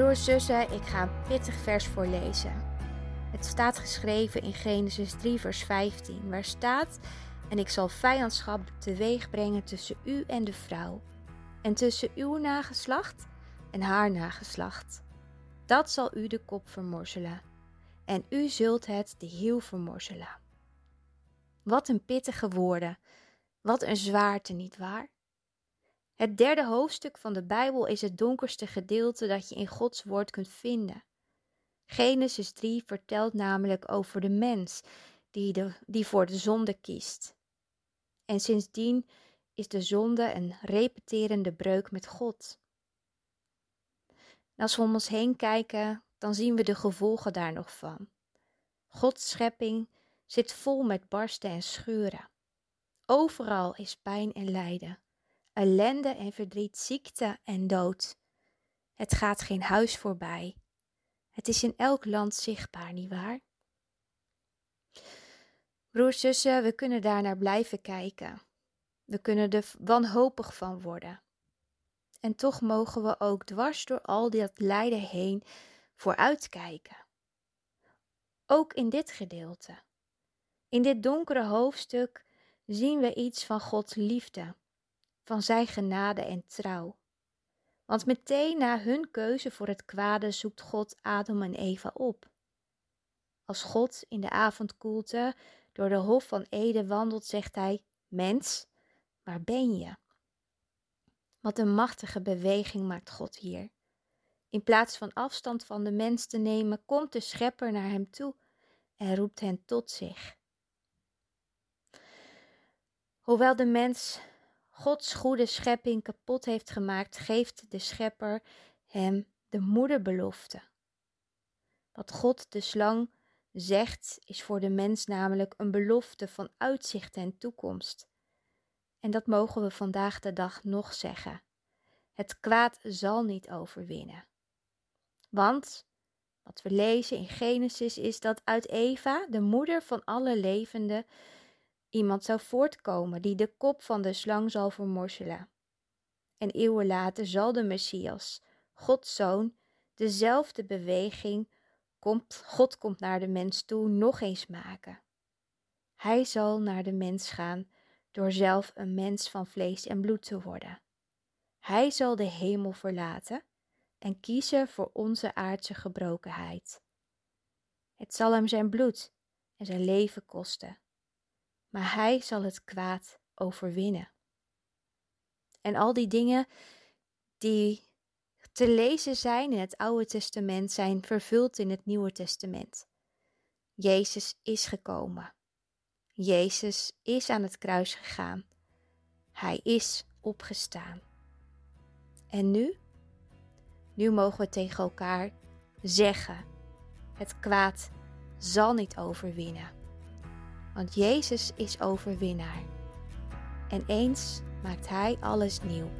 Broers, zussen, ik ga een pittig vers voorlezen. Het staat geschreven in Genesis 3, vers 15, waar staat: En ik zal vijandschap teweeg brengen tussen u en de vrouw, en tussen uw nageslacht en haar nageslacht. Dat zal u de kop vermorzelen, en u zult het de hiel vermorzelen. Wat een pittige woorden, wat een zwaarte, niet waar? Het derde hoofdstuk van de Bijbel is het donkerste gedeelte dat je in Gods woord kunt vinden. Genesis 3 vertelt namelijk over de mens die, die voor de zonde kiest. En sindsdien is de zonde een repeterende breuk met God. Als we om ons heen kijken, dan zien we de gevolgen daar nog van. Gods schepping zit vol met barsten en scheuren. Overal is pijn en lijden, ellende en verdriet, ziekte en dood. Het gaat geen huis voorbij. Het is in elk land zichtbaar, nietwaar? Broers, zussen, we kunnen daar naar blijven kijken. We kunnen er wanhopig van worden. En toch mogen we ook dwars door al dat lijden heen vooruitkijken. Ook in dit gedeelte. In dit donkere hoofdstuk zien we iets van Gods liefde, van Zijn genade en trouw. Want meteen na hun keuze voor het kwade zoekt God Adam en Eva op. Als God in de avondkoelte door de hof van Eden wandelt, zegt hij: Mens, waar ben je? Wat een machtige beweging maakt God hier. In plaats van afstand van de mens te nemen, komt de schepper naar hem toe en roept hen tot zich. Hoewel de mens Gods goede schepping kapot heeft gemaakt, geeft de schepper hem de moederbelofte. Wat God de slang zegt, is voor de mens namelijk een belofte van uitzicht en toekomst. En dat mogen we vandaag de dag nog zeggen. Het kwaad zal niet overwinnen. Want wat we lezen in Genesis is dat uit Eva, de moeder van alle levenden, iemand zou voortkomen die de kop van de slang zal vermorzelen. En eeuwen later zal de Messias, Gods zoon, dezelfde beweging, komt, God komt naar de mens toe, nog eens maken. Hij zal naar de mens gaan door zelf een mens van vlees en bloed te worden. Hij zal de hemel verlaten en kiezen voor onze aardse gebrokenheid. Het zal hem zijn bloed en zijn leven kosten maar hij zal het kwaad overwinnen. En al die dingen die te lezen zijn in het Oude Testament zijn vervuld in het Nieuwe Testament. Jezus is gekomen. Jezus is aan het kruis gegaan. Hij is opgestaan. En nu? Nu mogen we tegen elkaar zeggen: het kwaad zal niet overwinnen want Jezus is overwinnaar. En eens maakt Hij alles nieuw.